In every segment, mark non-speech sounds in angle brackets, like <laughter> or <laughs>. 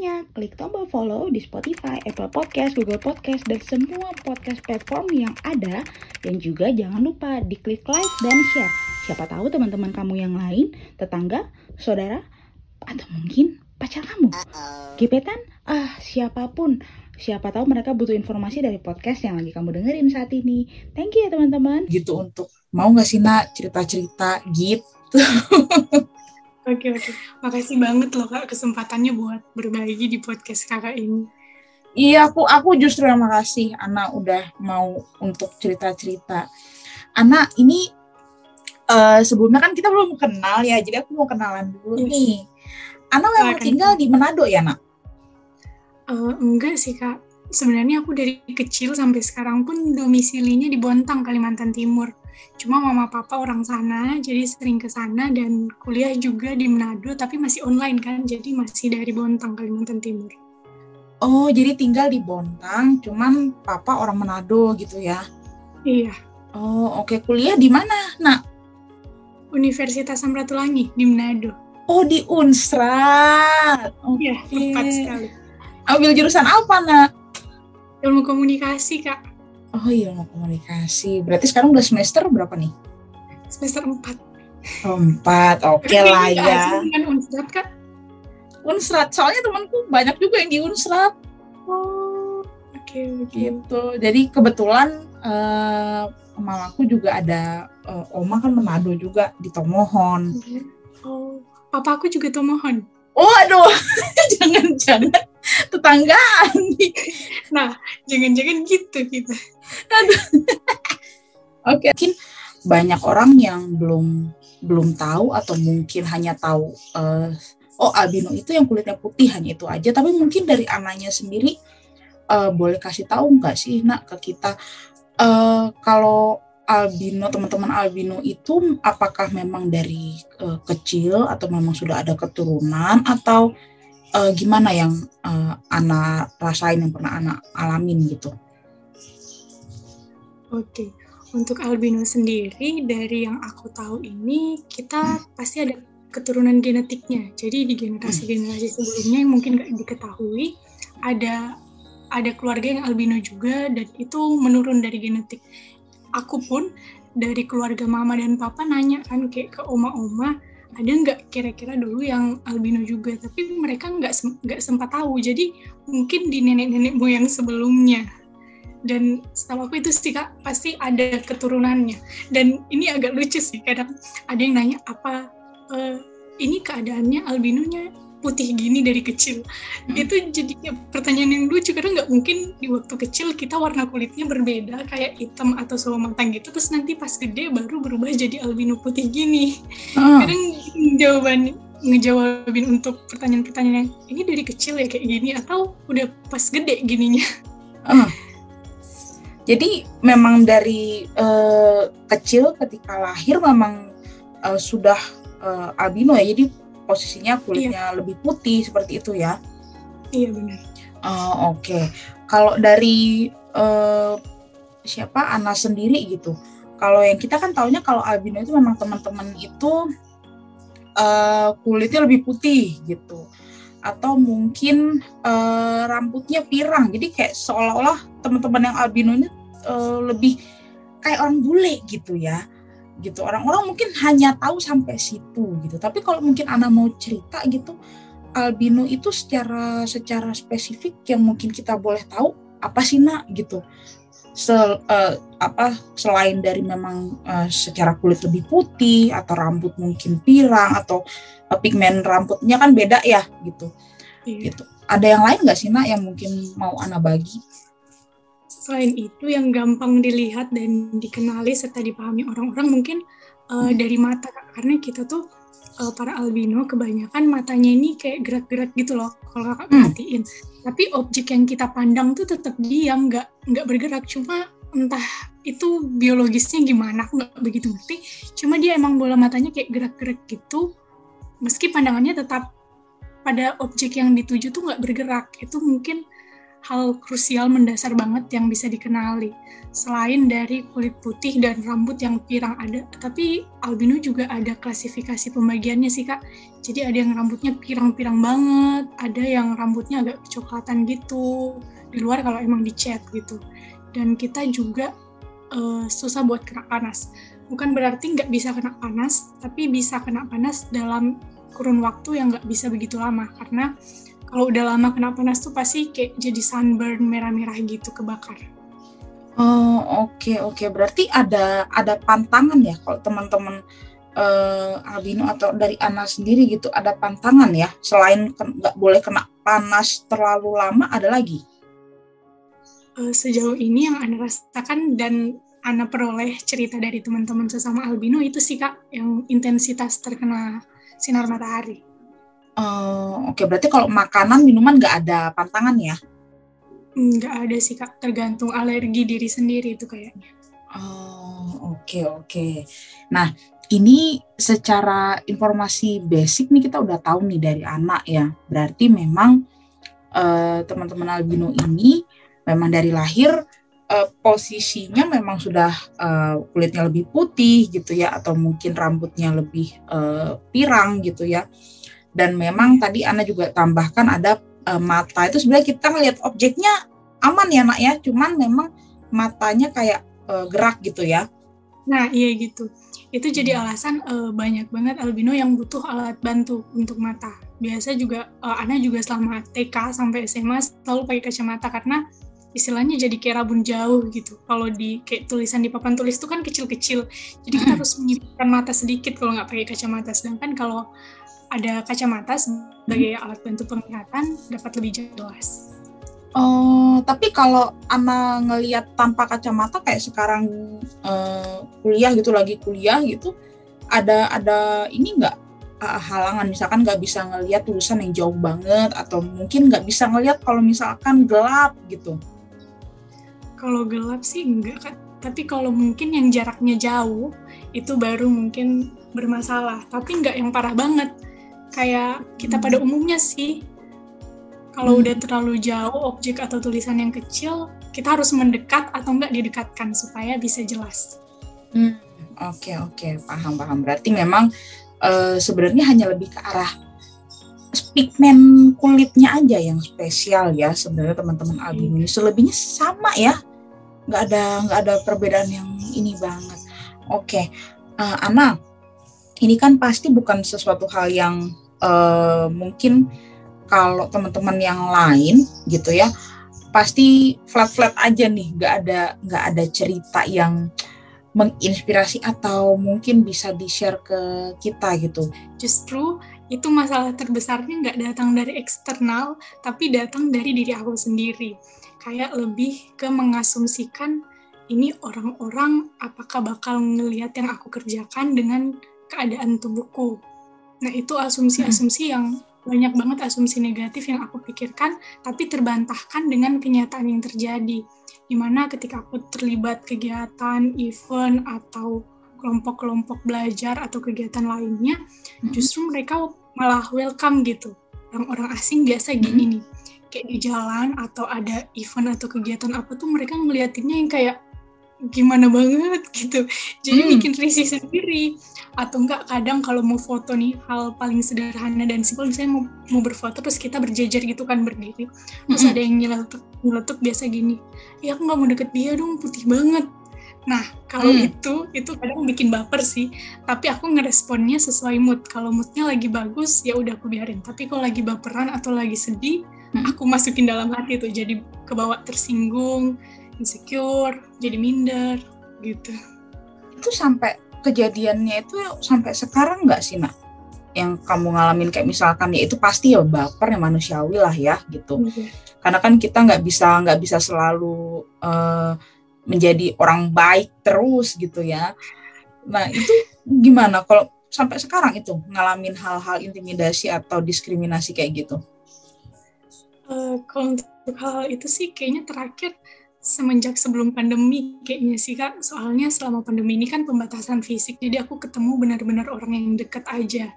ya supportnya. Klik tombol follow di Spotify, Apple Podcast, Google Podcast, dan semua podcast platform yang ada. Dan juga jangan lupa diklik like dan share. Siapa tahu teman-teman kamu yang lain, tetangga, saudara, atau mungkin pacar kamu. Gebetan, ah siapa pun. Siapa tahu mereka butuh informasi dari podcast yang lagi kamu dengerin saat ini. Thank you ya teman-teman. gitu untuk mau nggak sih nak cerita-cerita gitu <laughs> Oke oke, makasih banget loh kak kesempatannya buat berbagi di podcast kakak ini. iya aku aku justru yang makasih Ana udah mau untuk cerita-cerita Ana ini eh, sebelumnya kan kita belum kenal ya jadi aku mau kenalan dulu Iya. nih Ana memang Silakan. tinggal di Manado ya nak Eh, enggak sih kak, sebenarnya aku dari kecil sampai sekarang pun domisilinya di Bontang, Kalimantan Timur. Cuma mama papa orang sana, jadi sering ke sana dan kuliah juga di Manado, tapi masih online kan, jadi masih dari Bontang, Kalimantan Timur. oh jadi tinggal di Bontang cuman papa orang Manado gitu ya? Iya, oh oke. Kuliah di mana nak? Universitas Samratulangi di Manado. oh di Unsrat. Oke. Iya, tepat sekali. ambil jurusan apa nak? Ilmu komunikasi kak, Oh iya mau komunikasi. Berarti sekarang udah semester berapa nih? semester 4. Oh, empat. Oke lah ya. Kan Unsrat kak? Unsrat. Soalnya temanku banyak juga yang di Unsrat Oh, oke oke. gitu. Jadi kebetulan eh, mamaku juga ada eh, oma kan Manado juga di Tomohon. Oh, papa aku juga Tomohon. Oh aduh, <laughs> jangan-jangan tetanggaan <laughs> nih. Jangan-jangan gitu kita. Oke, mungkin banyak orang yang belum belum tahu atau mungkin hanya tahu eh, oh albino itu yang kulitnya putih hanya itu aja. Tapi mungkin dari anaknya sendiri eh, boleh kasih tahu nggak sih nak ke kita eh, kalau albino teman-teman albino itu apakah memang dari eh, kecil atau memang sudah ada keturunan atau eh, gimana yang eh, anak rasain yang pernah anak alamin gitu? Oke, untuk albino sendiri dari yang aku tahu ini kita pasti ada keturunan genetiknya. Jadi di generasi-generasi sebelumnya yang mungkin nggak diketahui ada ada keluarga yang albino juga dan itu menurun dari genetik. Aku pun dari keluarga mama dan papa nanya kan kayak ke oma-oma ada nggak kira-kira dulu yang albino juga tapi mereka nggak nggak sempat tahu. Jadi mungkin di nenek-nenek moyang sebelumnya. Dan setahu aku itu sih kak pasti ada keturunannya. Dan ini agak lucu sih kadang ada yang nanya apa eh, ini keadaannya albinonya putih gini dari kecil Hmm. itu jadi pertanyaan yang lucu karena nggak mungkin di waktu kecil kita warna kulitnya berbeda kayak hitam atau sawo matang gitu terus nanti pas gede baru berubah jadi albino putih gini Ah, kadang jawaban ngejawabin untuk pertanyaan-pertanyaan yang ini dari kecil ya kayak gini atau udah pas gede gininya ah. Jadi memang dari eh, kecil ketika lahir memang eh, sudah eh, albino ya. Jadi posisinya kulitnya lebih putih seperti itu ya. iya benar Oh, Oke. Kalau dari eh, siapa Ana sendiri gitu. Kalau yang kita kan taunya kalau albino itu memang teman-teman itu eh, kulitnya lebih putih gitu. Atau mungkin eh, rambutnya pirang. Jadi kayak seolah-olah teman-teman yang albino ini eh, lebih kayak orang bule gitu ya. Gitu. Orang-orang mungkin hanya tahu sampai situ gitu. Tapi kalau mungkin Ana mau cerita gitu albino itu secara secara spesifik yang mungkin kita boleh tahu apa sih nak gitu Sel, eh, apa selain dari memang eh, secara kulit lebih putih atau rambut mungkin pirang atau eh, pigmen rambutnya kan beda ya gitu Iya. gitu ada yang lain nggak sih nak yang mungkin mau ana bagi Selain itu yang gampang dilihat dan dikenali serta dipahami orang-orang mungkin uh, dari mata Kak. karena kita tuh uh, para albino kebanyakan matanya ini kayak gerak-gerak gitu loh kalau kakak Hmm. perhatiin. Tapi objek yang kita pandang tuh tetap diam, nggak nggak bergerak. Cuma entah itu biologisnya gimana aku nggak begitu ngerti. Cuma dia emang bola matanya kayak gerak-gerak gitu. Meski pandangannya tetap pada objek yang dituju tuh nggak bergerak. Itu mungkin hal krusial mendasar banget yang bisa dikenali. Selain dari kulit putih dan rambut yang pirang ada, tapi albino juga ada klasifikasi pembagiannya sih kak. Jadi ada yang rambutnya pirang-pirang banget, ada yang rambutnya agak kecoklatan gitu, di luar kalau emang dicat gitu. Dan kita juga uh, susah buat kena panas. Bukan berarti nggak bisa kena panas, tapi bisa kena panas dalam kurun waktu yang nggak bisa begitu lama karena kalau udah lama kena panas tuh pasti kayak jadi sunburn merah-merah gitu kebakar. Oh oke okay, oke okay. berarti ada ada pantangan ya kalau teman-teman uh, albino atau dari Ana sendiri gitu ada pantangan ya selain nggak boleh kena panas terlalu lama ada lagi? Uh, sejauh ini yang Ana rasakan dan Ana peroleh cerita dari teman-teman sesama albino itu sih kak yang intensitas terkena sinar matahari. Uh, Oke, okay. berarti kalau makanan, minuman nggak ada pantangan ya? Nggak ada sih kak, tergantung alergi diri sendiri itu kayaknya. Oh, oke okay, oke. Okay. Nah, ini secara informasi basic nih kita udah tahu nih dari anak ya. Berarti memang uh, teman-teman albino ini memang dari lahir uh, posisinya memang sudah uh, kulitnya lebih putih gitu ya atau mungkin rambutnya lebih uh, pirang gitu ya dan memang tadi Ana juga tambahkan ada uh, mata. Itu sebenarnya kita melihat objeknya aman ya nak ya. Cuman memang matanya kayak uh, gerak gitu ya. Nah iya gitu. Itu jadi hmm. alasan uh, banyak banget albino yang butuh alat bantu untuk mata. Biasa juga uh, Ana juga selama TK sampai SMA selalu pakai kacamata karena istilahnya jadi kayak rabun jauh gitu. Kalau di kayak tulisan di papan tulis itu kan kecil-kecil, jadi kita harus menyibukkan mata sedikit kalau nggak pakai kacamata. Sedangkan kalau ada kacamata sebagai alat bantu penglihatan dapat lebih jelas. Oh, tapi kalau Ana ngelihat tanpa kacamata kayak sekarang uh, kuliah gitu lagi kuliah gitu, ada ada ini nggak uh, halangan misalkan nggak bisa ngelihat tulisan yang jauh banget atau mungkin nggak bisa ngelihat kalau misalkan gelap gitu. Kalau gelap sih enggak kan, tapi kalau mungkin yang jaraknya jauh itu baru mungkin bermasalah, tapi enggak yang parah banget. Kayak kita hmm. pada umumnya sih, kalau hmm. udah terlalu jauh objek atau tulisan yang kecil, kita harus mendekat atau enggak didekatkan supaya bisa jelas. Hmm, oke okay, oke, okay. paham paham. Berarti memang uh, sebenarnya hanya lebih ke arah pigmen kulitnya aja yang spesial ya sebenarnya teman-teman albino. Selebihnya sama ya nggak ada nggak ada perbedaan yang ini banget oke okay. uh, eh, Ana ini kan pasti bukan sesuatu hal yang uh, mungkin kalau teman-teman yang lain gitu ya pasti flat flat aja nih nggak ada nggak ada cerita yang menginspirasi atau mungkin bisa di share ke kita gitu. Justru itu masalah terbesarnya nggak datang dari eksternal tapi datang dari diri aku sendiri. Kayak lebih ke mengasumsikan ini orang-orang apakah bakal ngelihat yang aku kerjakan dengan keadaan tubuhku. Nah, itu asumsi-asumsi yang banyak banget asumsi negatif yang aku pikirkan, tapi terbantahkan dengan kenyataan yang terjadi. Di mana ketika aku terlibat kegiatan, event, atau kelompok-kelompok belajar atau kegiatan lainnya, mm-hmm. justru mereka malah welcome gitu. Yang orang asing biasa gini mm-hmm. nih, kayak di jalan atau ada event atau kegiatan apa tuh mereka ngeliatinnya yang kayak gimana banget gitu jadi hmm. bikin risih sendiri atau enggak kadang kalau mau foto nih hal paling sederhana dan simpel misalnya mau, mau berfoto terus kita berjejer gitu kan berdiri terus hmm. ada yang nyeletuk nyeletuk biasa gini ya aku nggak mau deket dia dong putih banget Nah, kalau hmm. itu, itu kadang bikin baper sih. Tapi aku ngeresponnya sesuai mood. Kalau moodnya lagi bagus, ya udah aku biarin. Tapi kalau lagi baperan atau lagi sedih, hmm. aku masukin dalam hati tuh. Jadi kebawa tersinggung, insecure, jadi minder, gitu. Itu sampai kejadiannya itu sampai sekarang nggak sih, nak? Yang kamu ngalamin kayak misalkan ya itu pasti ya baper ya manusiawi lah ya gitu. Hmm. Karena kan kita nggak bisa nggak bisa selalu uh, menjadi orang baik terus gitu ya. Nah itu gimana kalau sampai sekarang itu ngalamin hal-hal intimidasi atau diskriminasi kayak gitu? Uh, kalau untuk hal, hal itu sih kayaknya terakhir semenjak sebelum pandemi kayaknya sih kak. Soalnya selama pandemi ini kan pembatasan fisik, jadi aku ketemu benar-benar orang yang deket aja.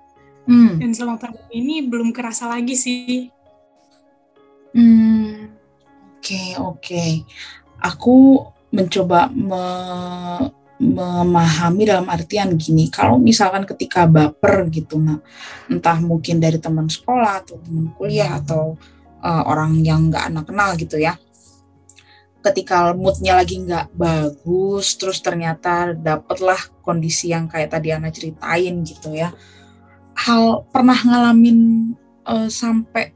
Hmm. Dan selama pandemi ini belum kerasa lagi sih. Hmm, oke okay, oke. Okay. Aku mencoba me memahami dalam artian gini, kalau misalkan ketika baper gitu, nah entah mungkin dari teman sekolah atau teman kuliah atau uh, orang yang nggak anak kenal gitu ya, ketika moodnya lagi nggak bagus, terus ternyata dapatlah kondisi yang kayak tadi Ana ceritain gitu ya, hal pernah ngalamin uh, sampai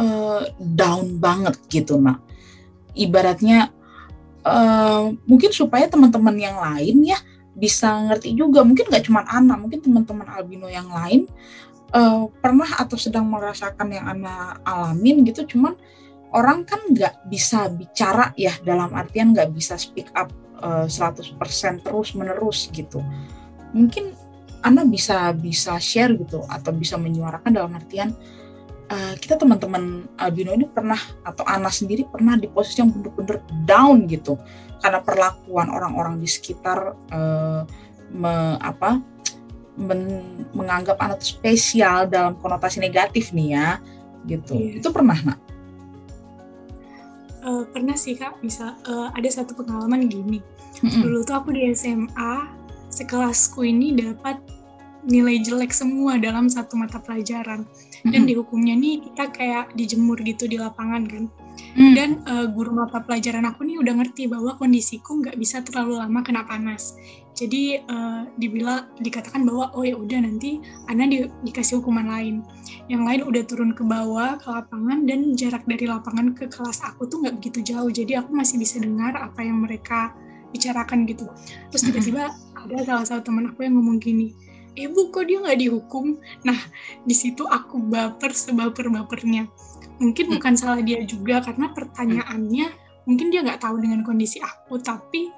uh, down banget gitu, nak. Ibaratnya uh, mungkin supaya teman-teman yang lain ya bisa ngerti juga. Mungkin nggak cuma anak mungkin teman-teman albino yang lain uh, pernah atau sedang merasakan yang anak alamin gitu. Cuman orang kan nggak bisa bicara ya dalam artian nggak bisa speak up uh, 100% terus menerus gitu. Mungkin anak bisa bisa share gitu atau bisa menyuarakan dalam artian uh, kita teman-teman albino ini pernah atau Ana sendiri pernah di posisi yang benar-benar down gitu. Karena perlakuan orang-orang di sekitar uh, me, apa men, menganggap anak spesial dalam konotasi negatif nih ya gitu. Yeah. itu pernah nak uh, pernah sih kak bisa uh, ada satu pengalaman gini. Mm -hmm. dulu tuh aku di SMA sekelasku ini dapat nilai jelek semua dalam satu mata pelajaran. Dan mm dihukumnya nih kita kayak dijemur gitu di lapangan kan. Mm. dan uh, guru mata pelajaran aku nih udah ngerti bahwa kondisiku nggak bisa terlalu lama kena panas jadi uh, dibilang dikatakan bahwa oh ya udah nanti Ana di, dikasih hukuman lain. Yang lain udah turun ke bawah ke lapangan dan jarak dari lapangan ke kelas aku tuh nggak begitu jauh. Jadi aku masih bisa dengar apa yang mereka bicarakan gitu. Terus tiba-tiba ada salah satu teman aku yang ngomong gini ibu kok dia nggak dihukum? Nah di situ aku baper sebaper bapernya mungkin hmm. bukan salah dia juga karena pertanyaannya mungkin dia nggak tahu dengan kondisi aku tapi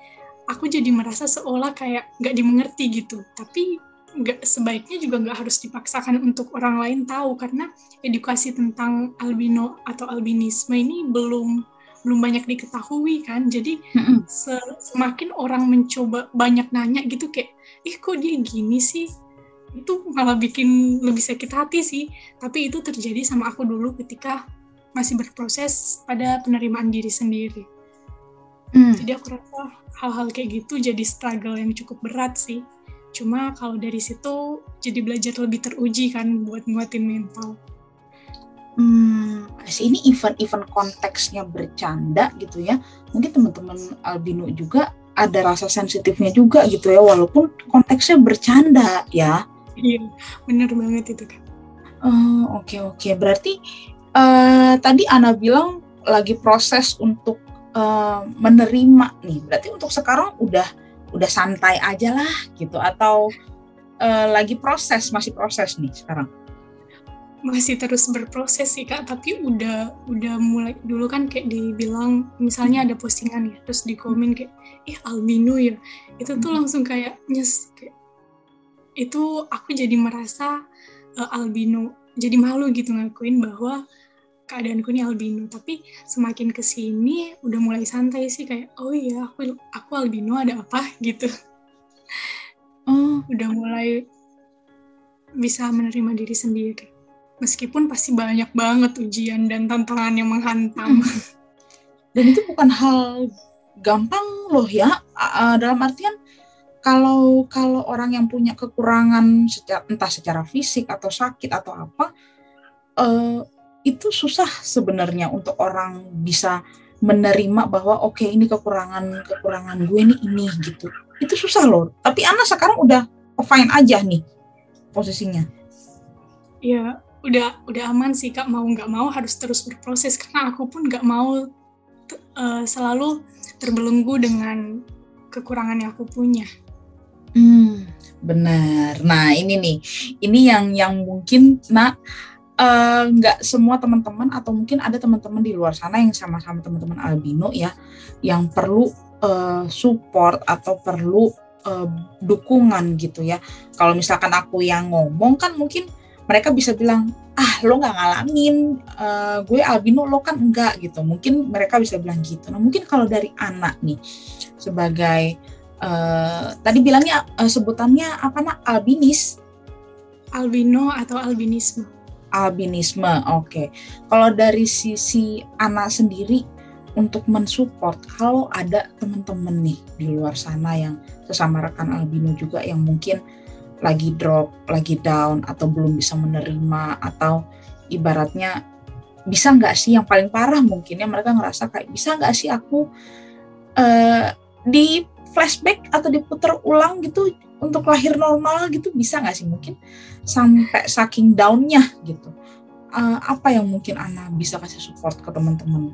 aku jadi merasa seolah kayak nggak dimengerti gitu. Tapi nggak sebaiknya juga nggak harus dipaksakan untuk orang lain tahu karena edukasi tentang albino atau albinisme ini belum belum banyak diketahui kan. Jadi semakin orang mencoba banyak nanya gitu kayak ih kok dia gini sih? Itu malah bikin lebih sakit hati sih. Tapi itu terjadi sama aku dulu ketika masih berproses pada penerimaan diri sendiri hmm. jadi aku rasa hal-hal kayak gitu jadi struggle yang cukup berat sih cuma kalau dari situ jadi belajar lebih teruji kan buat nguatin mental hmm ini event-event konteksnya bercanda gitu ya mungkin teman-teman albino juga ada rasa sensitifnya juga gitu ya walaupun konteksnya bercanda ya Iya, bener banget itu kan. Oke uh, oke, okay, okay. berarti uh, tadi Ana bilang lagi proses untuk uh, menerima nih. Berarti untuk sekarang udah udah santai aja lah gitu atau uh, lagi proses masih proses nih sekarang? Masih terus berproses sih kak, tapi udah udah mulai dulu kan kayak dibilang misalnya ada postingan ya, terus di komen kayak ih albino ya, itu tuh hmm. langsung kayak nyes kayak itu aku jadi merasa uh, albino jadi malu gitu ngakuin bahwa keadaanku ini albino. Tapi semakin ke sini udah mulai santai sih kayak oh iya aku aku albino ada apa? gitu. Oh. Udah mulai bisa menerima diri sendiri. Meskipun pasti banyak banget ujian dan tantangan yang menghantam. Dan itu bukan hal gampang loh ya. Dalam artian kalau kalau orang yang punya kekurangan secara, entah secara fisik atau sakit atau apa uh, itu susah sebenarnya untuk orang bisa menerima bahwa oke okay, ini kekurangan kekurangan gue ini ini gitu. Itu susah loh. Tapi Ana sekarang udah fine aja nih posisinya. Ya udah udah aman sih kak. Mau nggak mau harus terus berproses. Karena aku pun nggak mau uh, selalu terbelenggu dengan kekurangan yang aku punya. Hmm, benar. Nah ini nih, ini yang yang mungkin nak nggak uh, semua teman-teman atau mungkin ada teman-teman di luar sana yang sama-sama teman-teman albino ya, yang perlu uh, support atau perlu uh, dukungan gitu ya. Kalau misalkan aku yang ngomong kan mungkin mereka bisa bilang ah lo nggak ngalamin uh, gue albino lo kan enggak gitu. Mungkin mereka bisa bilang gitu. Nah mungkin kalau dari anak nih sebagai uh, tadi bilangnya uh, sebutannya apa nak? Albinis? Albino atau albinisme albinisme oke okay. kalau dari sisi anak sendiri untuk mensupport kalau ada teman-teman nih di luar sana yang sesama rekan albino juga yang mungkin lagi drop, lagi down atau belum bisa menerima atau ibaratnya bisa nggak sih yang paling parah mungkin ya mereka ngerasa kayak bisa nggak sih aku uh, di flashback atau diputar ulang gitu untuk lahir normal gitu bisa nggak sih mungkin sampai saking downnya gitu uh, apa yang mungkin Ana bisa kasih support ke teman-teman?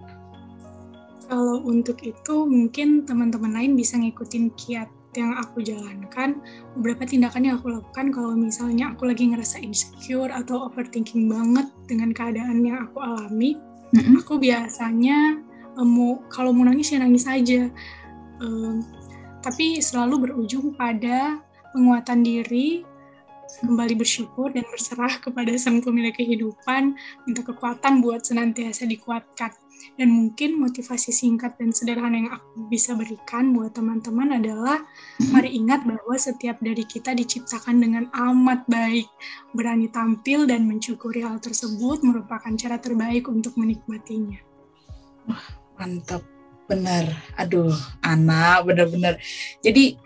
Kalau untuk itu mungkin teman-teman lain bisa ngikutin kiat yang aku jalankan, beberapa tindakan yang aku lakukan kalau misalnya aku lagi ngerasa insecure atau overthinking banget dengan keadaan yang aku alami, mm-hmm. aku biasanya um, mau kalau mau nangis ya nangis aja, um, tapi selalu berujung pada penguatan diri, kembali bersyukur dan berserah kepada sang pemilik kehidupan, minta kekuatan buat senantiasa dikuatkan dan mungkin motivasi singkat dan sederhana yang aku bisa berikan buat teman-teman adalah mari ingat bahwa setiap dari kita diciptakan dengan amat baik. Berani tampil dan mencukuri hal tersebut merupakan cara terbaik untuk menikmatinya. Wah, mantap. Benar. Aduh, Ana, benar-benar. Jadi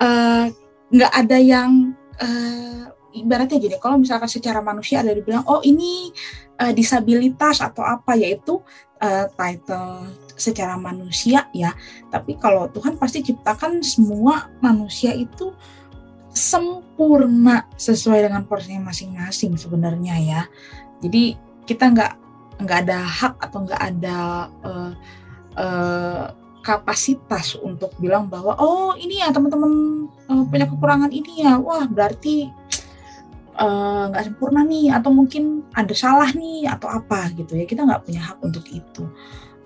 eh, nggak ada yang uh, ibaratnya gini, kalau misalkan secara manusia ada dibilang, oh ini uh, disabilitas atau apa, yaitu uh, title secara manusia ya. Tapi kalau Tuhan pasti ciptakan semua manusia itu sempurna sesuai dengan porsinya masing-masing sebenarnya ya. Jadi kita nggak nggak ada hak atau nggak ada uh, uh, kapasitas untuk bilang bahwa oh ini ya teman-teman uh, punya kekurangan ini ya wah berarti nggak uh, sempurna nih atau mungkin ada salah nih atau apa gitu ya. Kita nggak punya hak untuk itu.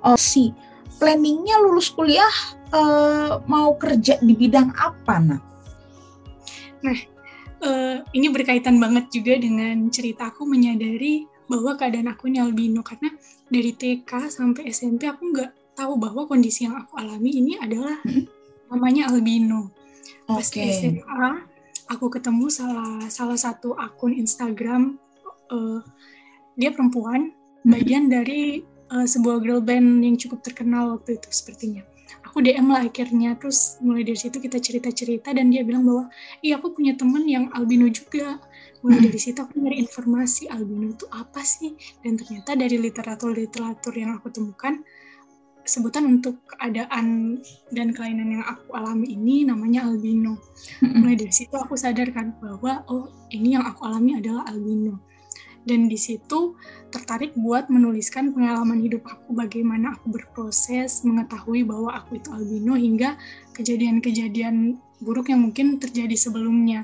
Oh si planningnya lulus kuliah uh, mau kerja di bidang apa nak? Nah uh, ini berkaitan banget juga dengan ceritaku menyadari bahwa keadaan aku ini albino. Karena dari TK sampai SMP aku nggak tahu bahwa kondisi yang aku alami ini adalah hmm? <laughs> namanya albino pas okay. SMA aku ketemu salah salah satu akun Instagram uh, dia perempuan mm-hmm. bagian dari uh, sebuah girl band yang cukup terkenal waktu itu sepertinya aku DM lah akhirnya terus mulai dari situ kita cerita-cerita dan dia bilang bahwa iya aku punya temen yang albino juga mulai mm-hmm. dari situ aku nyari informasi albino itu apa sih dan ternyata dari literatur-literatur yang aku temukan sebutan untuk keadaan dan kelainan yang aku alami ini namanya albino. Mulai dari situ aku sadarkan bahwa oh ini yang aku alami adalah albino. Dan di situ tertarik buat menuliskan pengalaman hidup aku bagaimana aku berproses mengetahui bahwa aku itu albino hingga kejadian-kejadian buruk yang mungkin terjadi sebelumnya.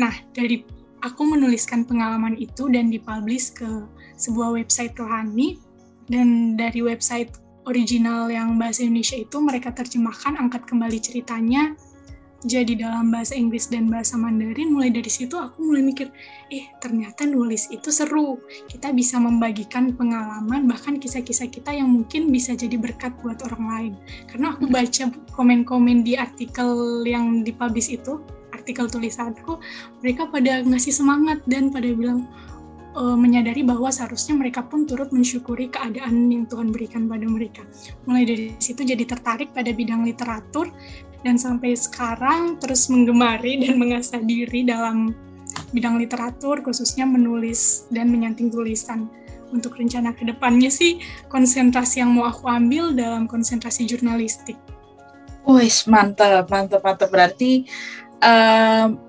Nah, dari aku menuliskan pengalaman itu dan dipublish ke sebuah website rohani dan dari website original yang bahasa Indonesia itu mereka terjemahkan angkat kembali ceritanya jadi dalam bahasa Inggris dan bahasa Mandarin mulai dari situ aku mulai mikir eh ternyata nulis itu seru. Kita bisa membagikan pengalaman bahkan kisah-kisah kita yang mungkin bisa jadi berkat buat orang lain. Karena aku baca komen-komen di artikel yang dipublish itu artikel tulisanku mereka pada ngasih semangat dan pada bilang uh, menyadari bahwa seharusnya mereka pun turut mensyukuri keadaan yang Tuhan berikan pada mereka. Mulai dari situ jadi tertarik pada bidang literatur dan sampai sekarang terus menggemari dan mengasah diri dalam bidang literatur khususnya menulis dan menyanting tulisan. Untuk rencana ke depannya sih konsentrasi yang mau aku ambil dalam konsentrasi jurnalistik. Wih, mantap, mantap, mantap. Berarti um,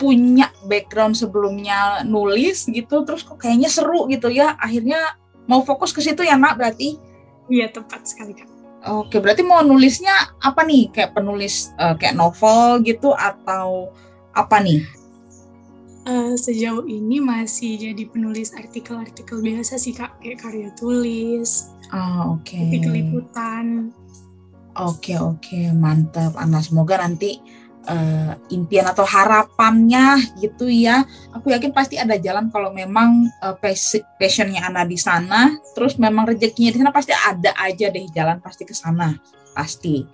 punya background sebelumnya nulis gitu terus kok kayaknya seru gitu ya. Akhirnya mau fokus ke situ ya nak berarti? Iya tepat sekali kak. Oke berarti mau nulisnya apa nih? Kayak penulis uh, kayak novel gitu atau apa nih? Uh, sejauh ini masih jadi penulis artikel-artikel biasa sih kak. Kayak karya tulis oh, oke. okay. artikel liputan oke okay, oke. Okay. mantap Ana. Semoga nanti uh, impian atau harapannya gitu ya. Aku yakin pasti ada jalan kalau memang uh, passionnya Ana di sana, terus memang rezekinya di sana pasti ada aja deh jalan pasti ke sana pasti.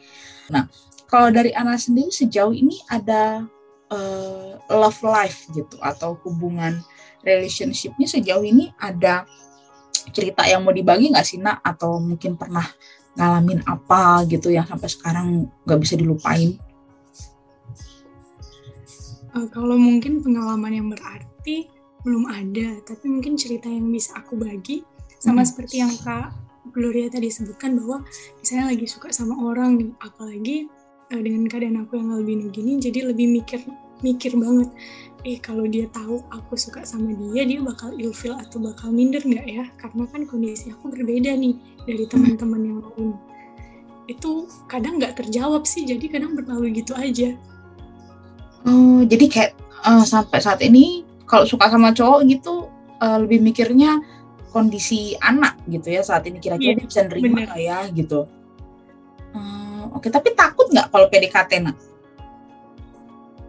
Nah, kalau dari Ana sendiri sejauh ini ada uh, love life gitu atau hubungan relationshipnya sejauh ini ada cerita yang mau dibagi nggak sih nak atau mungkin pernah ngalamin apa gitu yang sampai sekarang nggak bisa dilupain? Uh, kalau mungkin pengalaman yang berarti belum ada, tapi mungkin cerita yang bisa aku bagi sama hmm. seperti yang Kak Gloria tadi sebutkan bahwa misalnya lagi suka sama orang nih, apalagi uh, dengan keadaan aku yang albino gini, jadi lebih mikir mikir banget, eh kalau dia tahu aku suka sama dia, dia bakal ilfil atau bakal minder nggak ya? Karena kan kondisi aku berbeda nih dari teman-teman yang lain. Itu kadang nggak terjawab sih, jadi kadang berlalu gitu aja Oh, jadi kayak uh, sampai saat ini kalau suka sama cowok gitu uh, lebih mikirnya kondisi anak gitu ya saat ini kira-kira yeah, dia bisa nerima nggak ya gitu. Uh, Oke, okay. tapi takut nggak kalau PDKT nak?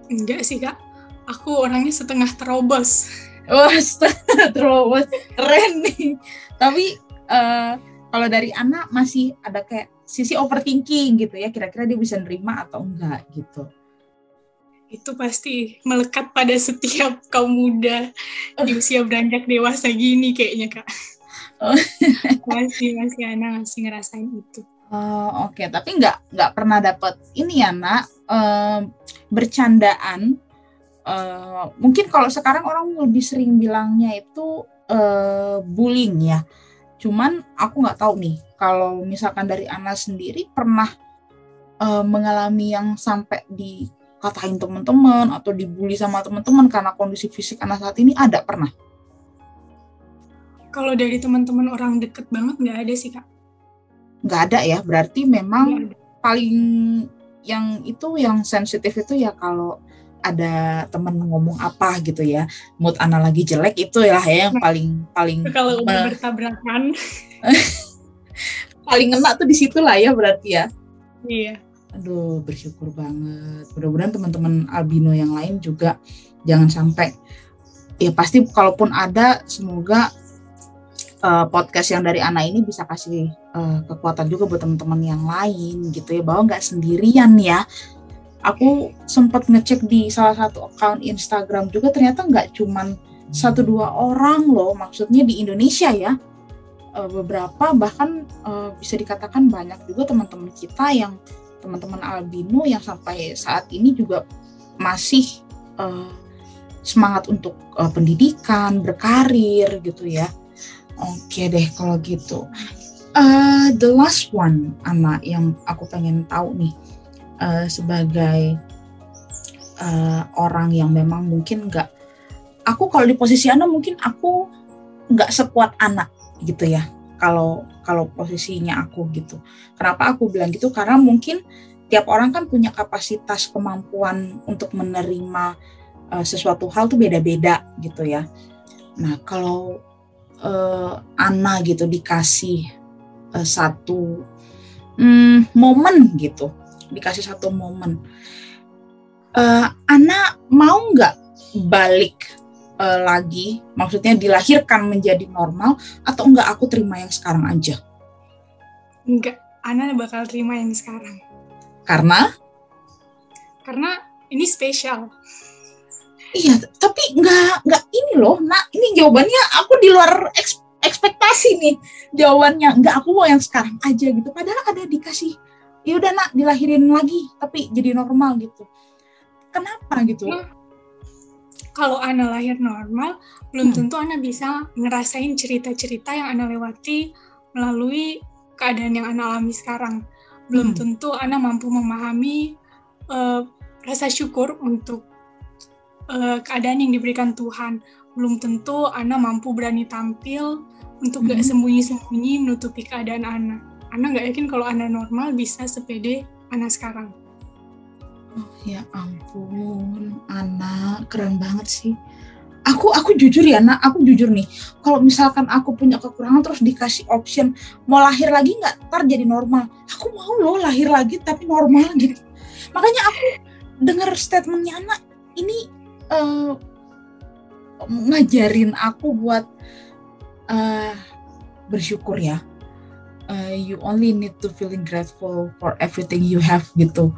Enggak sih kak, aku orangnya setengah terobos. Wah, <laughs> setengah terobos, keren nih. Tapi uh, kalau dari anak masih ada kayak sisi overthinking gitu ya, kira-kira dia bisa nerima atau enggak gitu itu pasti melekat pada setiap kaum muda di usia beranjak dewasa gini kayaknya kak. Oh. <laughs> masih masih anak masih ngerasain itu. Oh, Oke, okay. tapi nggak nggak pernah dapat ini ya nak uh, bercandaan. Uh, mungkin kalau sekarang orang lebih sering bilangnya itu uh, bullying ya. Cuman aku nggak tahu nih kalau misalkan dari Ana sendiri pernah uh, mengalami yang sampai di katain teman-teman atau dibully sama teman-teman karena kondisi fisik anak saat ini ada pernah? Kalau dari teman-teman orang deket banget nggak ada sih kak. Nggak ada ya, berarti memang paling yang itu yang sensitif itu ya kalau ada temen ngomong apa gitu ya. Mood ana lagi jelek itu ya, ya yang nah, paling paling kalau udah bertabrakan. <laughs> Paling enak tuh di situ lah ya berarti ya. Iya aduh bersyukur banget. Mudah-mudahan teman-teman albino yang lain juga jangan sampai. Ya pasti kalaupun ada semoga uh, podcast yang dari anak ini bisa kasih uh, kekuatan juga buat teman-teman yang lain gitu ya. Bahwa nggak sendirian ya. Aku sempat ngecek di salah satu account Instagram juga ternyata nggak cuman satu dua orang loh. Maksudnya di Indonesia ya. Uh, beberapa bahkan bisa dikatakan banyak juga teman-teman kita yang teman-teman albino yang sampai saat ini juga masih uh, semangat untuk uh, pendidikan, berkarir gitu ya. Oke deh kalau gitu. Uh, the last one, anak yang aku pengen tahu nih uh, sebagai uh, orang yang memang mungkin nggak, aku kalau di posisi anak mungkin aku nggak sekuat anak gitu ya kalau kalau posisinya aku gitu. Kenapa aku bilang gitu? Karena mungkin tiap orang kan punya kapasitas kemampuan untuk menerima uh, sesuatu hal tuh beda-beda gitu ya. Nah kalau uh, Ana gitu dikasih uh, satu um, momen gitu, dikasih satu momen, uh, Ana mau nggak balik uh, lagi, maksudnya dilahirkan menjadi normal atau enggak aku terima yang sekarang aja? Enggak, Ana bakal terima yang sekarang. Karena? Karena ini spesial. Iya, tapi enggak enggak ini loh, nak ini jawabannya aku di luar eks, ekspektasi nih jawabannya. Enggak aku mau yang sekarang aja gitu. Padahal ada dikasih, ya udah nak dilahirin lagi, tapi jadi normal gitu. Kenapa gitu? Hmm kalau Ana lahir normal, belum hmm. tentu Ana bisa ngerasain cerita-cerita yang Ana lewati melalui keadaan yang Ana alami sekarang. Belum hmm. tentu Ana mampu memahami uh, rasa syukur untuk uh, keadaan yang diberikan Tuhan. Belum tentu Ana mampu berani tampil untuk hmm. gak sembunyi-sembunyi menutupi keadaan Ana. Ana gak yakin kalau Ana normal bisa sepede Ana sekarang. Oh, ya ampun, anak keren banget sih. Aku aku jujur ya, nak, aku jujur nih. Kalau misalkan aku punya kekurangan terus dikasih option mau lahir lagi nggak, ntar jadi normal. Aku mau loh lahir lagi tapi normal gitu. Makanya aku dengar statementnya anak ini uh, ngajarin aku buat uh, bersyukur ya. Uh, you only need to feeling grateful for everything you have gitu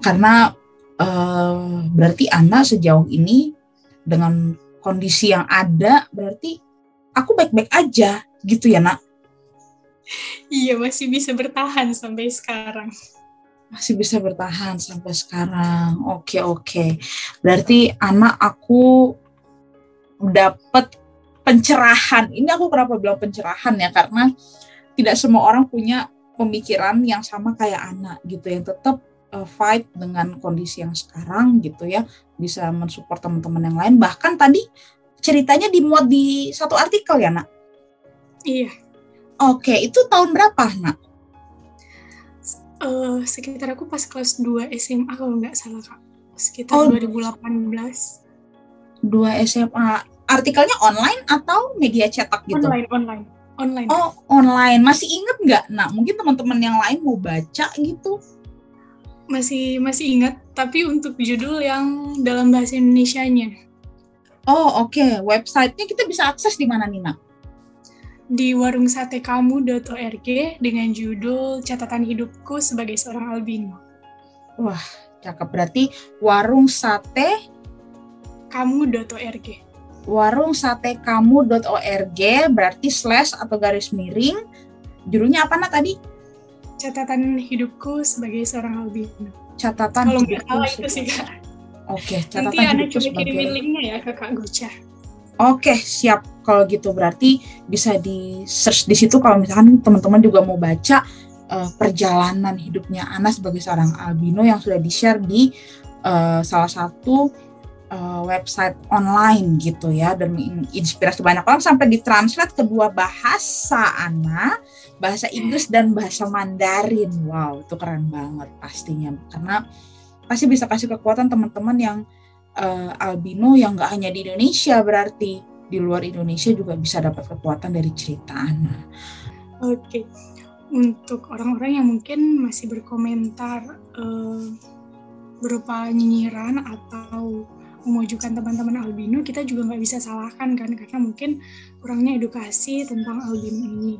karena uh, berarti anak sejauh ini dengan kondisi yang ada berarti aku baik-baik aja gitu ya nak? Iya masih bisa bertahan sampai sekarang. Masih bisa bertahan sampai sekarang. Oke oke. Berarti anak aku dapat pencerahan. Ini aku kenapa bilang pencerahan ya? Karena tidak semua orang punya pemikiran yang sama kayak anak gitu yang tetap uh, fight dengan kondisi yang sekarang gitu ya bisa mensupport teman-teman yang lain. Bahkan tadi ceritanya dimuat di satu artikel ya nak? Iya. Oke itu tahun berapa nak? Uh, sekitar aku pas kelas 2 SMA kalau nggak salah kak. Sekitar oh, 2018 2 SMA artikelnya online atau media cetak gitu? Online online. Online. Oh online. Masih inget nggak nak? Mungkin teman-teman yang lain mau baca gitu masih masih ingat tapi untuk judul yang dalam bahasa Indonesia-nya. Oh oke, okay. websitenya kita bisa akses di mana Nina? Di warungsatekamu.org dengan judul Catatan Hidupku sebagai seorang albino. Wah, cakep berarti warung sate kamu.org. Warung sate kamu.org berarti slash atau garis miring. Judulnya apa nak tadi? Catatan hidupku sebagai seorang albino. Catatan Kalau nggak salah itu sih kak. Oke, catatan Nanti Anda hidupku coba sebagai... kirimin linknya ya ke Kak Gocha. Oke, siap. Kalau gitu berarti bisa di search di situ kalau misalkan teman-teman juga mau baca uh, perjalanan hidupnya Ana sebagai seorang albino yang sudah di-share di uh, salah satu uh, website online gitu ya dan menginspirasi banyak orang sampai ditranslate kedua bahasa Ana, bahasa Inggris dan bahasa Mandarin. Wow, itu keren banget pastinya karena pasti bisa kasih kekuatan teman-teman yang uh, albino yang nggak hanya di Indonesia berarti di luar Indonesia juga bisa dapat kekuatan dari cerita Ana. Oke, untuk orang-orang yang mungkin masih berkomentar uh, berupa nyinyiran atau memajukan teman-teman albino kita juga nggak bisa salahkan kan karena mungkin kurangnya edukasi tentang albino ini.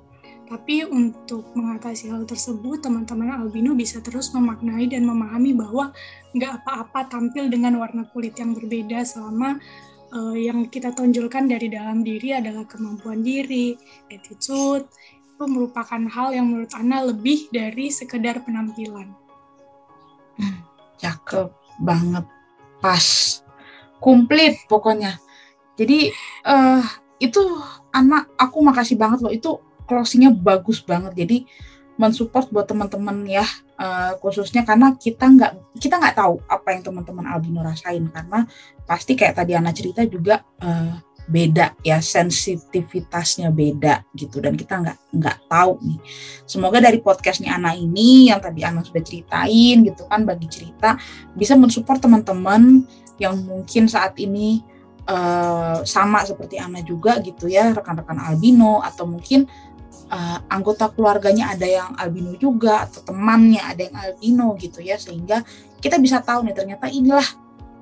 Tapi untuk mengatasi hal tersebut teman-teman albino bisa terus memaknai dan memahami bahwa nggak apa-apa tampil dengan warna kulit yang berbeda selama uh, yang kita tonjolkan dari dalam diri adalah kemampuan diri, attitude, itu merupakan hal yang menurut Ana lebih dari sekedar penampilan. Hmm, cakep banget, pas komplit pokoknya. Jadi uh, itu anak aku makasih banget loh. Itu closingnya bagus banget. Jadi mensupport buat teman-teman ya uh, khususnya karena kita nggak kita nggak tahu apa yang teman-teman albino rasain. Karena pasti kayak tadi Ana cerita juga uh, beda ya sensitivitasnya beda gitu. Dan kita nggak nggak tahu nih. Semoga dari podcastnya Ana ini yang tadi Ana sudah ceritain gitu kan bagi cerita bisa mensupport teman-teman yang mungkin saat ini uh, sama seperti Ana juga gitu ya rekan-rekan albino atau mungkin uh, anggota keluarganya ada yang albino juga atau temannya ada yang albino gitu ya sehingga kita bisa tahu nih ternyata inilah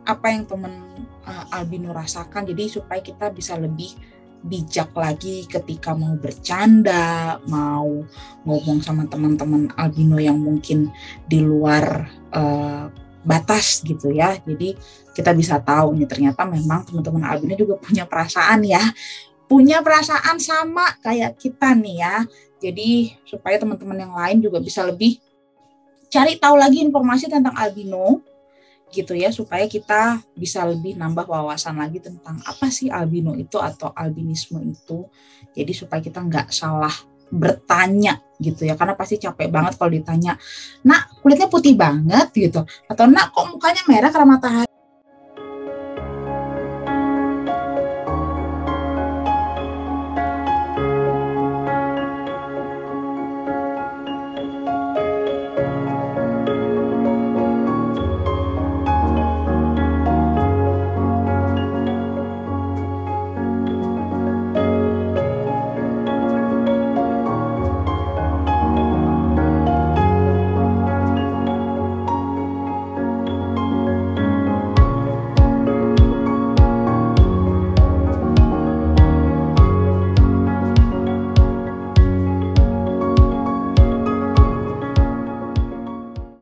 apa yang teman uh, albino rasakan jadi supaya kita bisa lebih bijak lagi ketika mau bercanda, mau ngomong sama teman-teman albino yang mungkin di luar uh, batas gitu ya. Jadi kita bisa tahu nih ternyata memang teman-teman albino juga punya perasaan ya. Punya perasaan sama kayak kita nih ya. Jadi supaya teman-teman yang lain juga bisa lebih cari tahu lagi informasi tentang albino gitu ya. Supaya kita bisa lebih nambah wawasan lagi tentang apa sih albino itu atau albinisme itu. Jadi supaya kita nggak salah bertanya gitu ya. Karena pasti capek banget kalau ditanya nak kulitnya putih banget gitu. Atau nak kok mukanya merah karena matahari